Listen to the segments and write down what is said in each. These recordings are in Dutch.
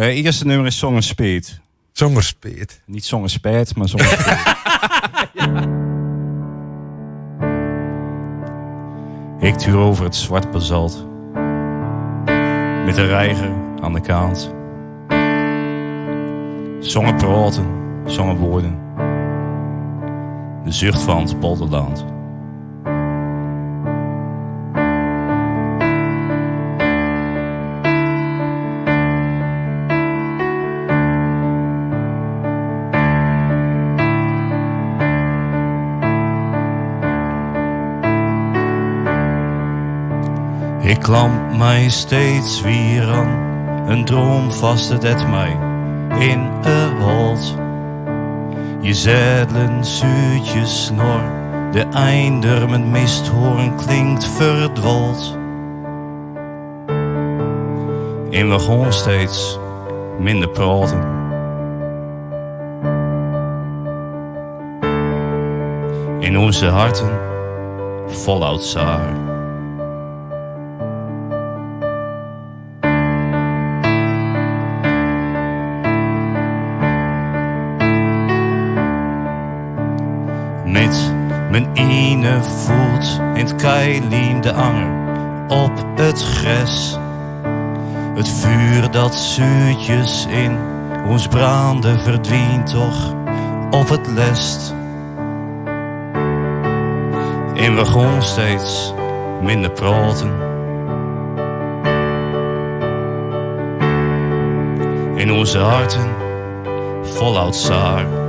Uh, eerste nummer is Zongen Speed. Zongerspeet. Niet Zongen Speed, maar Zongen Speed. Ik tuur over het zwart basalt. Met een reiger aan de kant. Zongen praten, zongen woorden. De zucht van het polderland. Ik klamp mij steeds weer aan. Een droom vastte het mij in een holt. Je zedelen zuurtje snor. De einder met misthoorn klinkt verdwold. In wagon steeds minder praten. In onze harten voluit zaar. Mijn ene voet in het keiliem de anger op het gres. Het vuur dat zuurtjes in ons branden verdwijnt toch op het lest. In wagon steeds minder praten. In onze harten voluit zaar.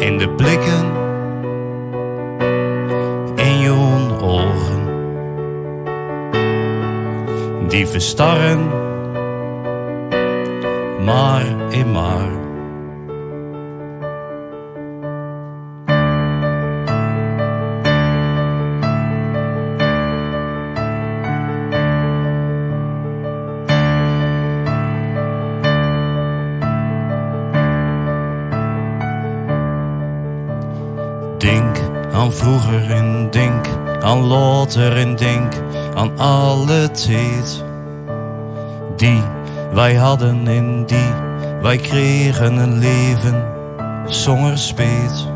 In de blikken, in je ogen, die verstarren, maar in maar. Denk aan vroeger en denk aan later en denk aan alle tijd die wij hadden en die wij kregen een leven zonder speet.